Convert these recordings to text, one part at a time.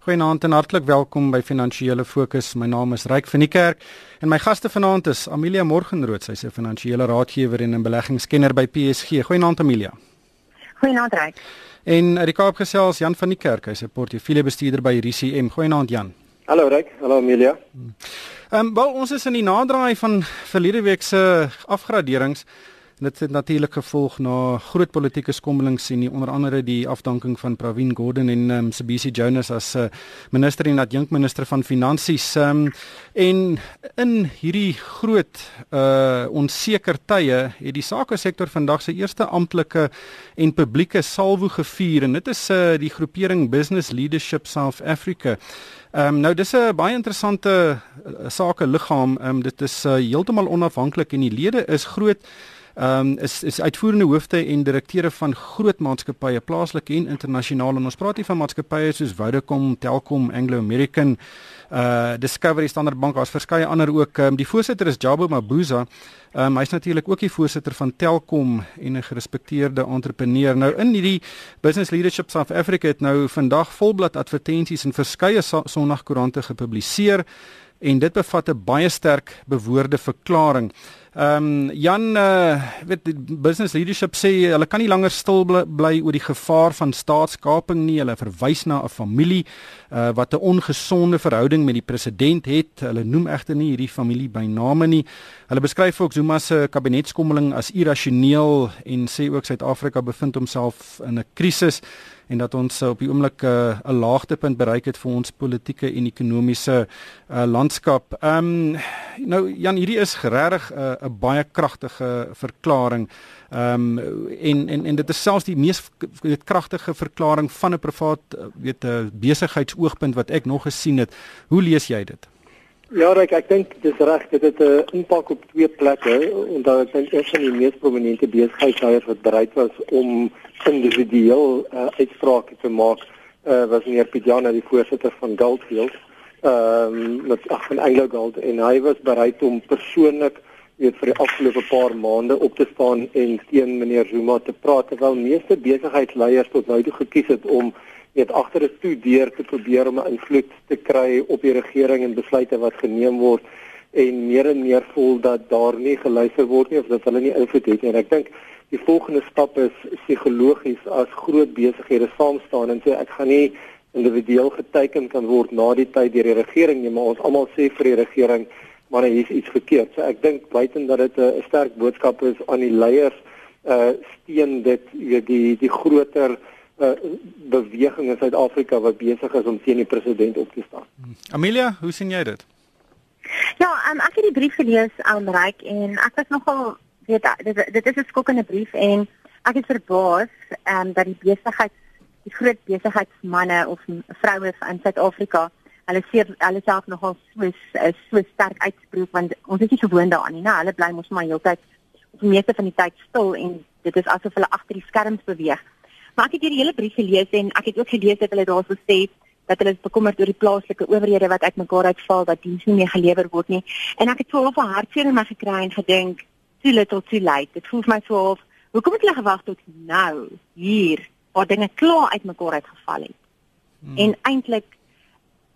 Goeienaand en hartlik welkom by Finansiële Fokus. My naam is Ryk van die Kerk en my gaste vanaand is Amelia Morgenrood, sy's 'n finansiële raadgewer en 'n beleggingskenner by PSG. Goeienaand Amelia. Goeienaand Ryk. En uit die Kaap gesels Jan van die Kerk, hy's 'n portefeuljebestuurder by RCM. Goeienaand Jan. Hallo Ryk, hallo Amelia. Ehm um, wel ons is in die naderdraai van verlede week se afgraderings dit het natuurlik gevolg na groot politieke skommelings en onder andere die afdanking van Pravin Gordhan en um, Sibisi Jonas as uh, minister en adjunk minister van finansies um, en in hierdie groot uh onseker tye het die sake sektor vandag sy eerste amptelike en publieke salvo gevier en dit is uh die groepering Business Leadership South Africa Ehm um, nou dis 'n baie interessante uh, sake liggaam. Ehm um, dit is uh, heeltemal onafhanklik en die lede is groot ehm um, is is uitvoerende hoofde en direkteure van groot maatskappye plaaslik en internasionaal en ons praat hier van maatskappye soos Vodacom, Telkom, Anglo American, uh Discovery Standard Bank, daar's verskeie ander ook. Um, die voorsitter is Jabo Mabuza. Ehm um, hy's natuurlik ook die voorsitter van Telkom en 'n gerespekteerde entrepreneur. Nou in hierdie Business Leadership South Africa het nou vandag volblad advertensies in verskeie Sondagkoerante gepubliseer en dit bevat 'n baie sterk bewoorde verklaring. Ehm um, Jan uh weet die business leadership sê hulle kan nie langer stil bly, oor die gevaar van staatskaping nie. Hulle verwys na 'n familie uh wat 'n ongesonde verhouding met die president het. Hulle noem egter nie hierdie familie by name nie. Hulle beskryf ook Zuma se kabinetskommeling as irrasioneel en sê ook Suid-Afrika bevind homself in 'n krisis en dat ons op die oomblik eh, 'n uh, laagtepunt bereik het vir ons politieke en ekonomiese uh, landskap. Ehm um, nou Jan, hierdie is regtig 'n uh, 'n baie kragtige verklaring. Ehm um, en en en dit is selfs die mees weet kragtige verklaring van 'n privaat weet 'n besigheidsoogpunt wat ek nog gesien het. Hoe lees jy dit? Ja, Rick, ek dink dis reg, dit het 'n impak op twee plekke en daar is eers van die mees prominente besigheidsleiers wat bereid was om individueel uh, uitsprake te maak. Uh, was meneer Pidjana die voorsitter van Goldfield. Ehm um, met ag van Anglo Gold en hy was bereid om persoonlik weet vir die afgelope paar maande op te staan en teen meneer Zuma te praat terwyl meeste besigheidsleiers tot nou toe gekies het om net agter 'n toe deur te probeer om 'n invloed te kry op die regering en besluite wat geneem word en meer en meer voel dat daar nie geluister word nie of dat hulle nie invloed het nie. En ek dink die volgende stap is psigologies as groot besighede saam staan en sê ek gaan nie individueel geteken kan word na die tyd deur die regering nie, maar ons almal sê vir die regering maar hier is iets verkeerd. So ek dink buiten dat dit 'n sterk boodskap is aan die leiers uh steun dit weet die die groter uh, beweging in Suid-Afrika wat besig is om teen die president op te staan. Amelia, hoe sien jy dit? Ja, um, ek het die brief gelees aan Ryk en ek was nogal weet dit, dit is 'n skokkende brief en ek is verbaas um, dat die besigheid die groot besigheidsmande of vroue in Suid-Afrika hulle sê hulle self nogal so so sterk uitspreek want ons is nie gewoond daaraan nie. Hulle bly mos maar heeltyd die meeste van die tyd stil en dit is asof hulle agter die skerms beweeg. Maar ek het hierdie hele brief gelees en ek het ook gelees dat hulle daarso sê dat hulle bekommerd oor die plaaslike owerhede wat uitmekaar uitval dat diens nie meer gelewer word nie. En ek het so 'n hartseer in my gekry en gedink, too little too late. Dit voel vir my so of hoekom het hulle gewag tot nou hier waar dinge klaar uitmekaar uitgeval het. Hmm. En eintlik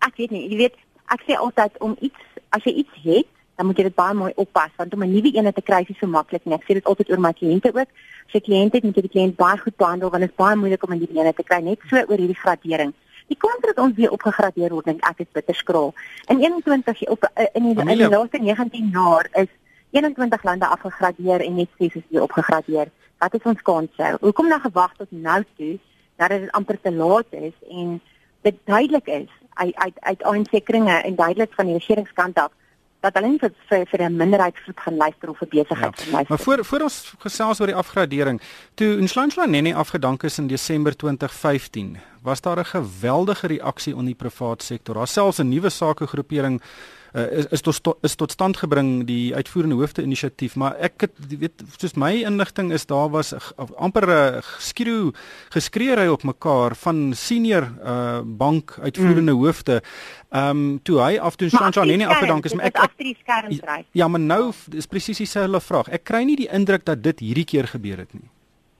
ek weet nie, jy weet, ek sê altyd om iets as jy iets het dan moet jy dit baie mooi oppas want om 'n nuwe een te kry is so maklik nie. Ek sê dit altyd oor my kliënte ook. As jy kliënt het, moet jy die kliënt baie goed behandel want dit is baie moeilik om 'n nuwe een te kry net so oor hierdie gradering. Die kans dat ons weer opgegradeer word, dink ek is bitter skraal. In 21 op eh, in die, in die laaste 19 jaar is 21 lande afgegradeer en net 6 is weer opgegradeer. Wat is ons kanse? Hoekom nou gewag tot nou toe dat dit amper te laat is en dit duidelik is uit uit uit aansekeringe en duidelik van die regeringskant af dat hulle vir vir, vir 'n minderheidsgroep gaan luister of 'n besigheid ja. gaan luister. Maar voor voor ons gesels oor die afgradering, toe Nshlanhla Nene afgedank is in Desember 2015, was daar 'n geweldige reaksie onder die private sektor. Daar selfs 'n nuwe sakegroepering uh, is is tot is tot stand gebring die uitvoerende hoofde inisiatief maar ek het weet soos my inligting is daar was amper 'n skreeu geskreeery op mekaar van senior uh, bank uitvoerende mm. hoofde ehm um, toe hy af toe Sancha nee nee afgedank is maar ek skerms ry ja maar nou is presies dieselfde vraag ek kry nie die indruk dat dit hierdie keer gebeur het nie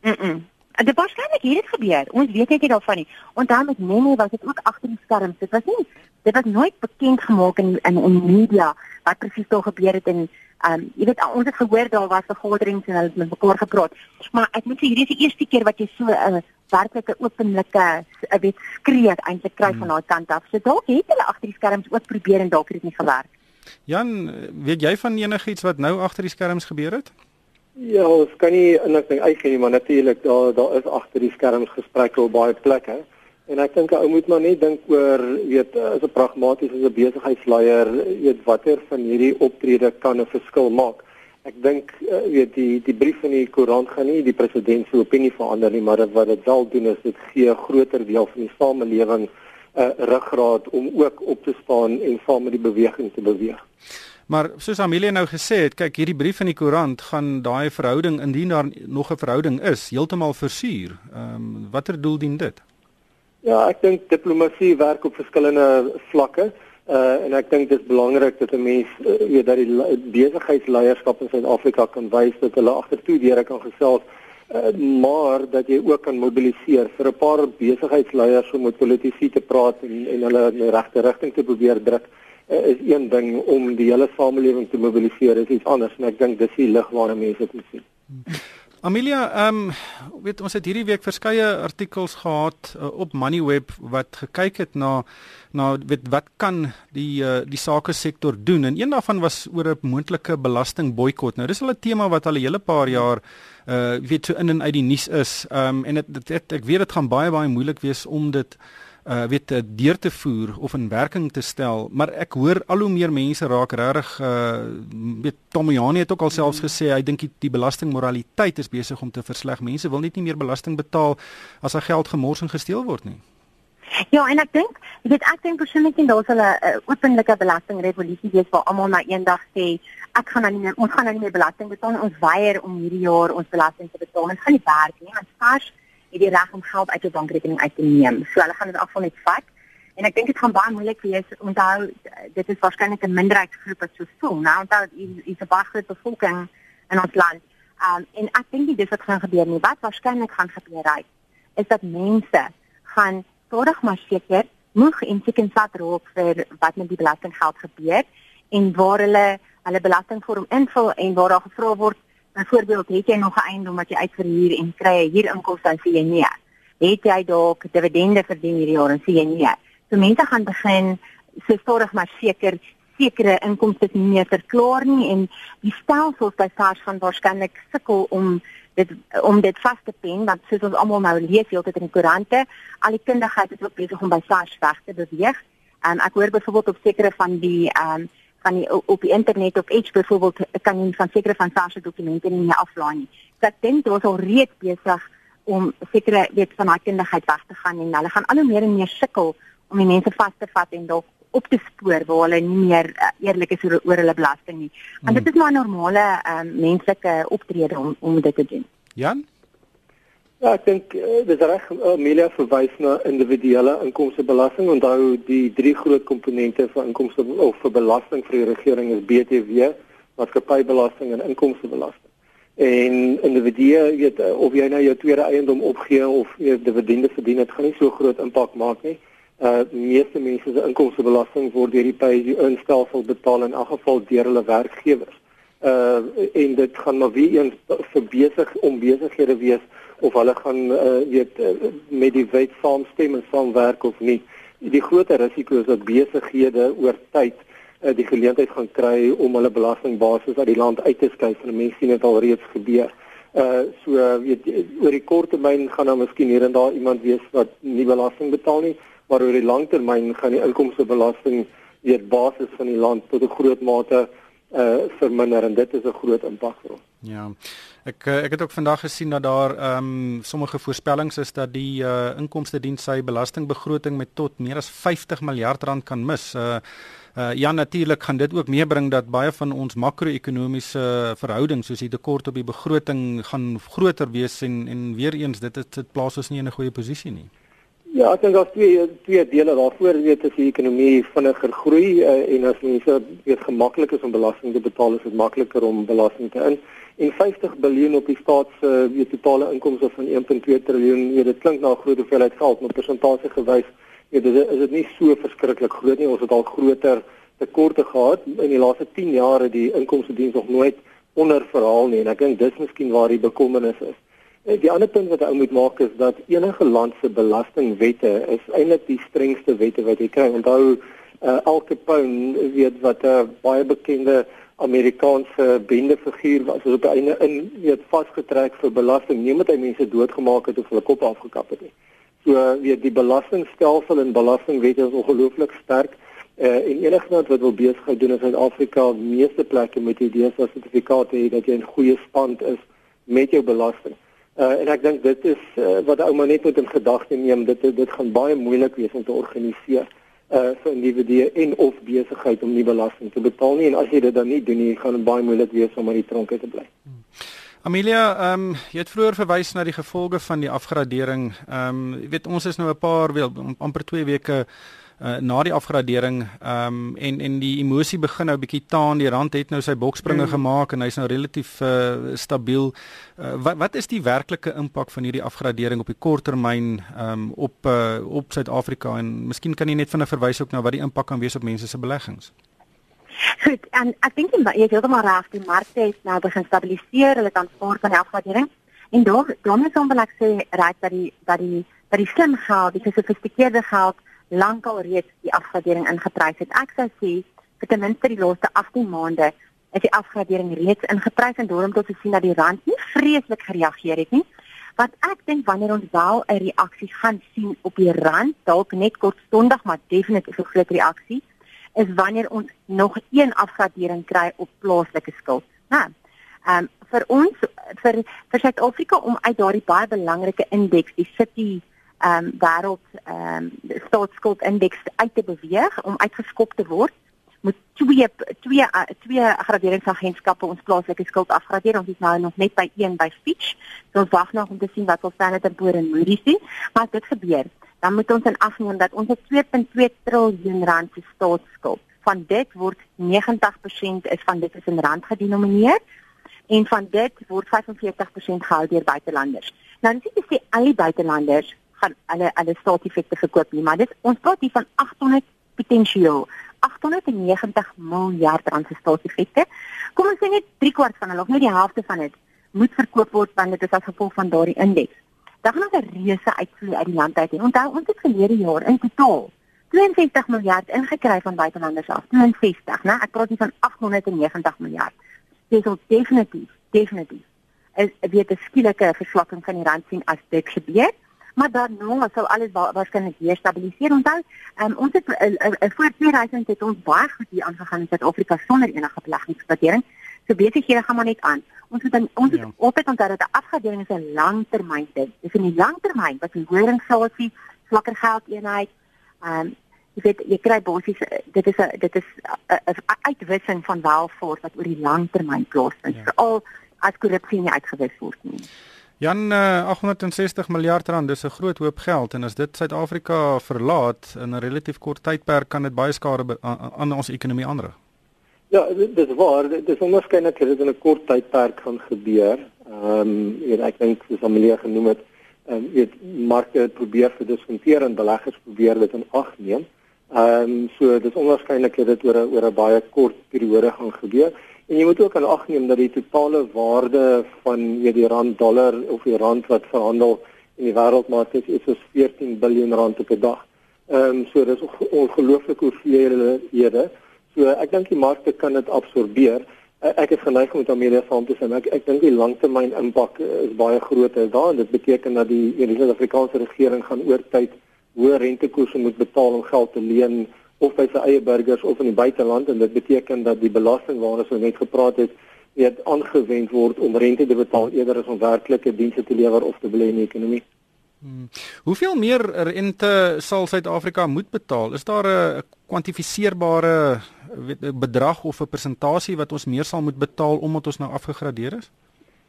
mm, -mm. Dit waarskynlik het dit gebeur. Ons weet net nie daarvan nie. Onthou met Nene was dit ook agter die skerms. Dit was nie dit was nooit bekend gemaak in in in media wat presies daar gebeur het en ehm um, jy weet ons het gehoor daar was vergaderings en hulle het met mekaar gepraat. Maar ek moet sê hierdie is die eerste keer wat jy so 'n uh, werklike openlike uh, weet skree eintlik kry hmm. van daai kant af. So dalk het hulle agter die skerms ook probeer en dalk het dit nie gewerk. Jan, weet jy van enigiets wat nou agter die skerms gebeur het? Ja, ons kan nie inligting uitgee nie, maar natuurlik daar daar is agter die skerms gesprekke op baie plekke. En ek dink ou moet maar net dink oor weet as 'n pragmatiese besigheidsleier, weet watter van hierdie optrede kan 'n verskil maak. Ek dink uh, weet die die brief in die koerant gaan nie die president se opinie verander nie, maar wat dit wel doen is dit gee 'n groter deel van die samelewing 'n uh, ruggraat om ook op te staan en saam met die beweging te beweeg. Maar soos Amelia nou gesê het, kyk hierdie brief in die koerant gaan daai verhouding indien daar nog 'n verhouding is, heeltemal versuur. Ehm um, watter doel dien dit? Ja, ek dink diplomatie werk op verskillende vlakke. Uh en ek dink dit is belangrik dat 'n mens uh, weet dat die besigheidsleierskap in Suid-Afrika kan wys dat hulle agtertoe deure kan gesels, uh, maar dat jy ook kan mobiliseer vir 'n paar besigheidsleiers om met politici te praat en en hulle in die regte rigting te probeer druk. Uh, is een ding om die hele samelewing te mobiliseer is iets anders en ek dink dis die lig waarna mense moet sien. Amelia, ehm um, weet ons het hierdie week verskeie artikels gehad uh, op Moneyweb wat gekyk het na na weet wat kan die uh, die sake sektor doen en een daarvan was oor 'n moontlike belastingboikot. Nou dis al 'n tema wat al 'n hele paar jaar uh weet so in en uit die nuus is. Ehm um, en dit ek weet dit gaan baie baie moeilik wees om dit uh weet deur te voer of in werking te stel maar ek hoor al hoe meer mense raak regtig uh weet Tomiani het ook al selfs gesê hy dink die, die belastingmoraliteit is besig om te versleg. Mense wil net nie meer belasting betaal as hy geld gemors en gesteel word nie. Ja en ek dink jy weet ek dink persoonlik en daar's 'n uh, openlike belastingrevolusie wees waar almal na eendag sê ek gaan nou nie meer ons gaan nou nie meer belasting betaal ons weier om hierdie jaar ons belasting te betaal. En gaan nie werk nie want SARS het die reg om geld uit jou bankrekening uit te neem. So hulle gaan dit afval net vat. En ek dink dit gaan baie moeilik wees onthou dit is waarskynlik 'n minderheidsgroep wat so voel. Nou onthou hier is 'n baie groot bevolking in ons land. Um en ek dink dis wat gaan gebeur nie. Wat waarskynlik gaan gebeur raai is dat mense gaan stadig maar seker moeg en seker sat raak vir wat met die belastinggeld gebeur en waar hulle hulle belastingvorm invul en waar daar gevra word Byvoorbeeld, het jy nog 'n eiendom wat jy uitverhuur en kry 'n huurinkomste dan sê jy nee. Het jy dalk dividende verdien hierdie jaar en sê jy nee. So mense gaan begin so stadig maar seker sekere inkomste nie meer verklaar nie en die stelsels by SARS gaan waarskynlik sukkel om dit om dit vas te pen want soos ons almal nou lees heeltyd in die koerante, al die kundigheid is ook besig om by SARS weg te beweeg. En ek hoor byvoorbeeld op sekere van die ehm um, van die op die internet of iets byvoorbeeld kan jy van sekere van SARS dokumente nie meer aflaai nie. So ek dink daar is al reeds besig om sekere weet van daai kundigheid weg te gaan en hulle gaan al hoe meer en meer sukkel om die mense vas te vat en dalk op te spoor waar hulle nie meer uh, eerlik is oor, oor hulle belasting nie. Want dit hmm. is maar normale um, menslike optrede om om dit te doen. Jan Ja, ek dink uh, dis reg Amelia verwys na individuele inkomstebelasting. Onthou die drie groot komponente van inkomste of vir belasting vir die regering is BTW, maatskappybelasting en inkomstebelasting. En individue weet eh, of jy nou jou tweede eiendom opgee of jy dividende verdien, dit gaan nie so groot impak maak nie. Uh meeste mense se inkomstebelasting word deur die pay-as-you-earn-stelsel betaal in elk geval deur hulle werkgewers. Uh en dit gaan maar weer eens vir besig om besighede wees of hulle gaan uh, weet uh, met die wet saamstem en saamwerk of nie. Die groter risiko is dat besighede oor tyd uh, die geleentheid gaan kry om hulle belastingbasis uit die land uit te skuif en mense sien dit al reeds gebeur. Uh so weet oor die kort termyn gaan daar miskien hier en daar iemand wees wat nie belasting betaal nie, maar oor die lang termyn gaan die inkomstebelasting weet basis van die land tot 'n groot mate uh verminder en dit is 'n groot impak vir ons. Ja. Ek eh, ek het ook vandag gesien dat daar ehm um, sommige voorspellings is dat die uh inkomste diens sy belastingbegroting met tot meer as 50 miljard rand kan mis. Uh uh ja natuurlik gaan dit ook meebring dat baie van ons makro-ekonomiese verhoudings soos die tekort op die begroting gaan groter wees en en weer eens dit het, dit plaas ons nie in 'n goeie posisie nie. Ja, ek dink daar's twee twee dele daarvoor. Weet as die ekonomie vinniger groei uh, en as mense weet gemaklik is om belasting te betaal, is dit makliker om belasting te in. En 50 miljard op die staat se weet totale inkomste van 1.2 trilljoen, weet dit klink na 'n groot hoeveelheid geld, maar persentasie gewys, weet dit is dit nie so verskriklik groot nie. Ons het al groter tekorte gehad in die laaste 10 jaar het die inkomste diens nog nooit onder verhaal nie en ek dink dis miskien waar die bekommernis is. Eh, die ander punt wat ou moet maak is dat enige land se belastingwette is eintlik die strengste wette wat jy kry. Onthou uh, Al Capone weet wat 'n uh, baie bekende Amerikaanse bendefiguur was op die einde in weet vasgetrek vir belasting. Nie omdat hy mense doodgemaak het of hulle kop afgekap het nie. So weet die belastingstelsel en belastingwette is ongelooflik sterk. Uh, en enige land wat wil besigheid doen in Suid-Afrika, meeste plekke met idees as sertifikate hê dat jy in goeie stand is met jou belasting. Uh, en ek dink dit is uh, wat ouma net moet in gedagte neem dit dit gaan baie moeilik wees om te organiseer uh vir individue en of besigheid om nie belasting te betaal nie en as jy dit dan nie doen nie gaan dit baie moeilik wees om aan die tronke te bly. Hmm. Amelia, ehm um, jy het vroeër verwys na die gevolge van die afgradering. Ehm um, jy weet ons is nou 'n paar wel amper 2 weke uh, na die afgradering ehm um, en en die emosie begin nou bietjie taan die rand het nou sy bokspringe mm. gemaak en hy's nou relatief uh, stabiel uh, wat wat is die werklike impak van hierdie afgradering op die korttermyn ehm um, op uh, op Suid-Afrika en miskien kan jy net vinnig verwys ook na wat die impak kan wees op mense se beleggings Goed, en ek dink jy het heeltemal reg, die markte het nou begin stabiliseer, hulle kan spaar van die afgradering. En daar is hom wil ek sê reg dat die dat die dat die slim geld, die gesofistikeerde geld lankal reeds die afgradering ingeprys het. Ek sou sê vir ten minste die laaste 18 maande is die afgradering reeds ingeprys en daarom tot te sien dat die rand nie vreeslik gereageer het nie. Wat ek dink wanneer ons wel 'n reaksie gaan sien op die rand, dalk net kortstondig maar definitief 'n groot reaksie, is wanneer ons nog een afgradering kry op plaaslike skuld. Nou, ehm um, vir ons vir vir Suid-Afrika om uit daardie baie belangrike indeks, die City ehm um, wêreld ehm um, staatsskuld indeks uit te beweeg om uitgeskop te word moet twee twee uh, twee graderingsagentskappe ons plaaslike skuld afgradeer. Ons is nou nog net by een by Fitch. So ons wag nog om te sien wat ons Standard & Poor's en Moody's sê maar as dit gebeur dan moet ons in ag neem dat ons 2.2 trilljoen rand se staatsskuld. Van dit word 90% is van dit is in rand gedenomineer en van dit word 45% gehou deur buitelanders. Nou dis nie sê al die buitelanders gaan hulle hulle staatseffekte gekoop nie, maar dit ons praat hier van 800 potensieel 890 miljard rand se staatseffekte. Kom ons sê net 3 kwart van hulle of net die helfte van dit moet verkoop word want dit is as gevolg van daardie indeks. Dan gaan ons 'n reuse uitvloei uit die land uit. En onthou ons het verlede jaar in totaal 62 miljard ingekry van buitelanders af. 62, né? Ek praat nie van 890 miljard. Dit is definitief, definitief. Es weet 'n skielike verswakking van die rand sien as dit gebeur maar daarna sou alles wa waarskynlik weer stabiliseer. Onthou, um, ons het uh, uh, uh, voor 2000 het ons baie goed hier aangegaan in Suid-Afrika sonder enige beleggingsbedering. So besighede gaan maar net aan. Ons moet dan ons ja. altyd onthou dat 'n afgradering is 'n langtermyn ding. Dis in die langtermyn wat 'n hoër inflasie, swakker geldeenheid, ehm um, jy weet jy kry basies dit is 'n dit is 'n uitwissing van welvaart wat oor die langtermyn plaasvind. Ja. Veral as korrupsie nie uitgewis word nie. Jan uh, 860 miljard rand, dis 'n groot hoop geld en as dit Suid-Afrika verlaat in 'n relatief kort tydperk kan dit baie skade aan ons ekonomie aanrig. Ja, dit is waar, dit is onwaarskynlik dat dit in 'n kort tydperk gaan gebeur. Ehm um, ek dink soos Amelia genoem het, ehm um, weet markte probeer verdiskonteer en beleggers probeer dit in ag neem. Ehm um, so dis onwaarskynlik dat dit oor 'n oor 'n baie kort periode gaan gebeur. En jy moet ook aan ag neem dat die totale waarde van weet die rand dollar of die rand wat verhandel in die wêreldmark is is so 14 miljard rand op 'n dag. Ehm um, so dis ongelooflik hoeveel hede. So ek dink die markte kan dit absorbeer. E, ek is geneig om met Amelia saam te stem. Ek ek dink die langtermyn impak is baie groter daar en dit beteken dat die die Suid-Afrikaanse regering gaan oor tyd hoë rentekoerse moet betaal om geld te leen of by sy eie burgers of in die buiteland en dit beteken dat die belasting waarna ons net gepraat het weet aangewend word om rente te betaal eerder as om werklike dienste te lewer of te belê in die ekonomie. Hmm. Hoeveel meer rente sal Suid-Afrika moet betaal? Is daar 'n kwantifiseerbare bedrag of 'n persentasie wat ons meer sal moet betaal omdat ons nou afgegradeer is?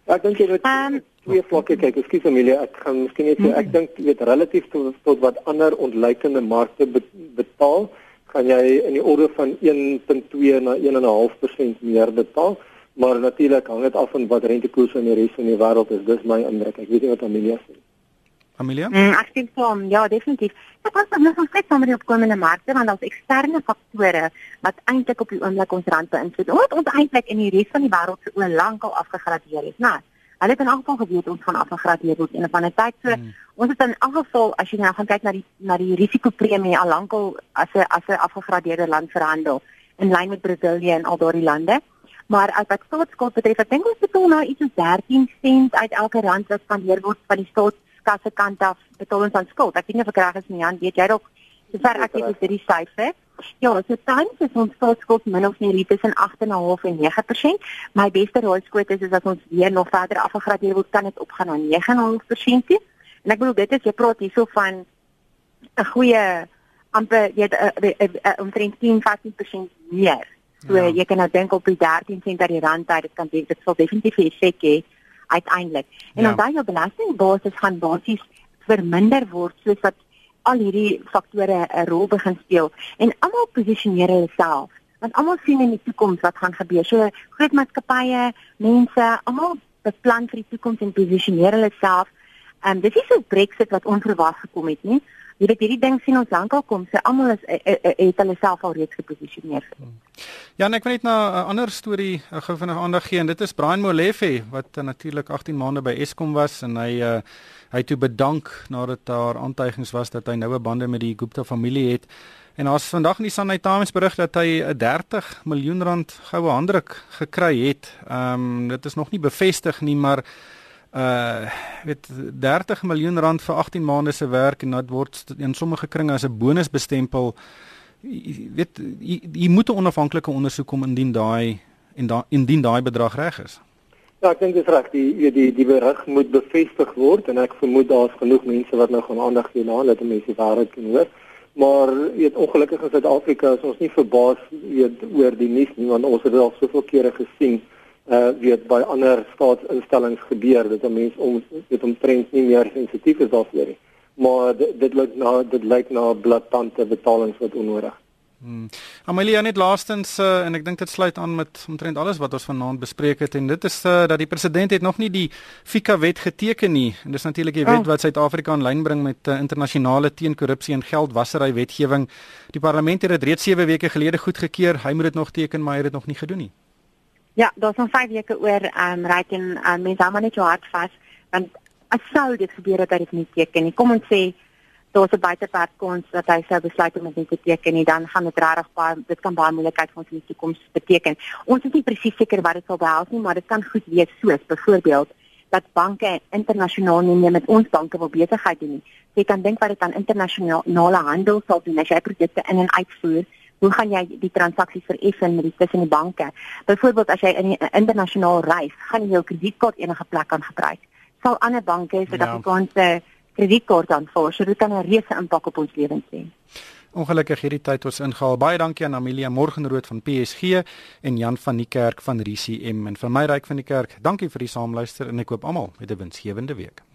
Ek dink jy moet um, twee vlakke kyk. Ekskuus Amelia, ek gaan miskien net sê ek dink jy weet relatief tot, tot wat ander ontleikende markte betaal, gaan jy in die orde van 1.2 na 1.5% meer betaal. Maar natuurlik hang dit af van wat rentekoerse in die res van die wêreld is. Dis my indruk. Ek weet nie wat Amelia sê. Amelia? Mm, ek stem saam. Ja, definitief. Dit was nog nog steeds saam met die opkomende markte want daar's eksterne faktore wat eintlik op die oomblik ons rand beïnvloed. Ons ons eintlik in die res van die wêreld se oë lankal afgegradeer het, né? Hulle het in elk geval geweet ons gaan afgegradeer word en op 'n tyd so mm. ons het in elk geval as jy nou gaan kyk na die na die risikopremie al lankal as 'n as 'n afgegradeerde land verhandel in lyn met Brasilië en al daardie lande. Maar as wat staatsskuld betref, ek dink ons betaal nou iets soos 13 sent uit elke rand wat spandeer word van die staat kasse kant af betaal ons aan skuld. Ek weet nie of ek reg is nie, Jan, weet jy dalk sover ek weet is dit die syfer. Ja, so tans is ons staatsskuld min of meer tussen 8.5 en 9%. My beste raadskoot is is dat ons weer nog verder afgegradeer word, kan dit opgaan na 9.5% toe. En ek bedoel dit is jy praat hierso van 'n goeie amper jy omtrent 10-15% meer. So ja. jy kan nou dink op die 13 sent uit die rand uit, dit kan dit sal definitief effek hê uiteindelik. En ja. onthou jou belastingbasis gaan basies verminder word soos wat al hierdie faktore 'n rol begin speel en almal posisioneer hulle self want almal sien in die toekoms wat gaan gebeur. So groot maatskappye, mense, almal beplan vir die toekoms en posisioneer hulle self. Ehm um, dis nie so Brexit wat onverwags gekom het nie. Jy weet hierdie ding sien ons lankal kom, so almal is e, e, het hulle self al reeds geposisioneer. Ja, ek wil net na 'n ander storie uh, gou vinnig aandag gee en dit is Brian Molefe wat uh, natuurlik 18 maande by Eskom was en hy uh, hy toe bedank nadat daar aantuigings was dat hy noue bande met die Gupta familie het. En ons vandag in die Sunday Times berig dat hy 'n 30 miljoen rand goue handdruk gekry het. Ehm um, dit is nog nie bevestig nie, maar uh weet 30 miljoen rand vir 18 maande se werk en dit word in sommige kringe as 'n bonus bestempel. Weet jy moet 'n onafhanklike ondersoek kom indien daai en da, indien daai bedrag reg is. Ja, ek dink dit is reg. Die die die berig moet bevestig word en ek vermoed daar's genoeg mense wat nou gaan aandag gee daaraan dat mense waarheid kan hoor. Maar weet ongelukkig in Suid-Afrika is ons nie verbaas weet oor die nuus nie want ons het dit al soveel kere gesien weet by ander staatsinstellings gebeur dat 'n mens om weet omtrent nie meer sensitief is daarvoor nie. Maar dit, dit lyk na dit lyk na blaatante betalings wat onnodig. Hmm. Amelia net laastens uh, en ek dink dit sluit aan met omtrent alles wat ons vanaand bespreek het en dit is uh, dat die president het nog nie die FICA wet geteken nie en dis natuurlik die wet oh. wat Suid-Afrika in lyn bring met uh, internasionale teenkorrupsie en geldwasery wetgewing. Die parlement het dit reeds 7 weke gelede goedgekeur. Hy moet dit nog teken, maar hy het dit nog nie gedoen nie. Ja, daar's nog 5 weke oor ehm um, reg en um, mense hou maar net jou hart vas want as sou dit gebeur dat hy dit nie teken nie. Kom ons sê daar's 'n buitepad kans dat hy sou besluit om dit nie te teken nie, dan gaan dit regtig baie dit kan baie moeilikheid vir ons in die toekoms beteken. Ons is nie presies seker wat dit sal behels nie, maar dit kan goed wees soos byvoorbeeld dat banke internasionaal nie meer met ons banke wil besigheid doen nie. Jy kan dink wat dit aan internasionale handel sal doen as jy produkte in en uitvoer hoe gaan jy die transaksies vereffen met die tussen die banke? Byvoorbeeld as jy in internasionaal reis, gaan jy jou kredietkaart enige plek kan gebruik. Sal ander banke Suid-Afrikaanse ja. kredietkaart aanvaar, so dit kan 'n reuse impak op ons lewens hê. Ongelukkig hierdie tyd ons ingehaal. Baie dankie aan Amelia Morgenrood van PSG en Jan van die Kerk van RCM en vir my ryk van die kerk. Dankie vir die saamluister en ek koop almal 'n winsgewende week.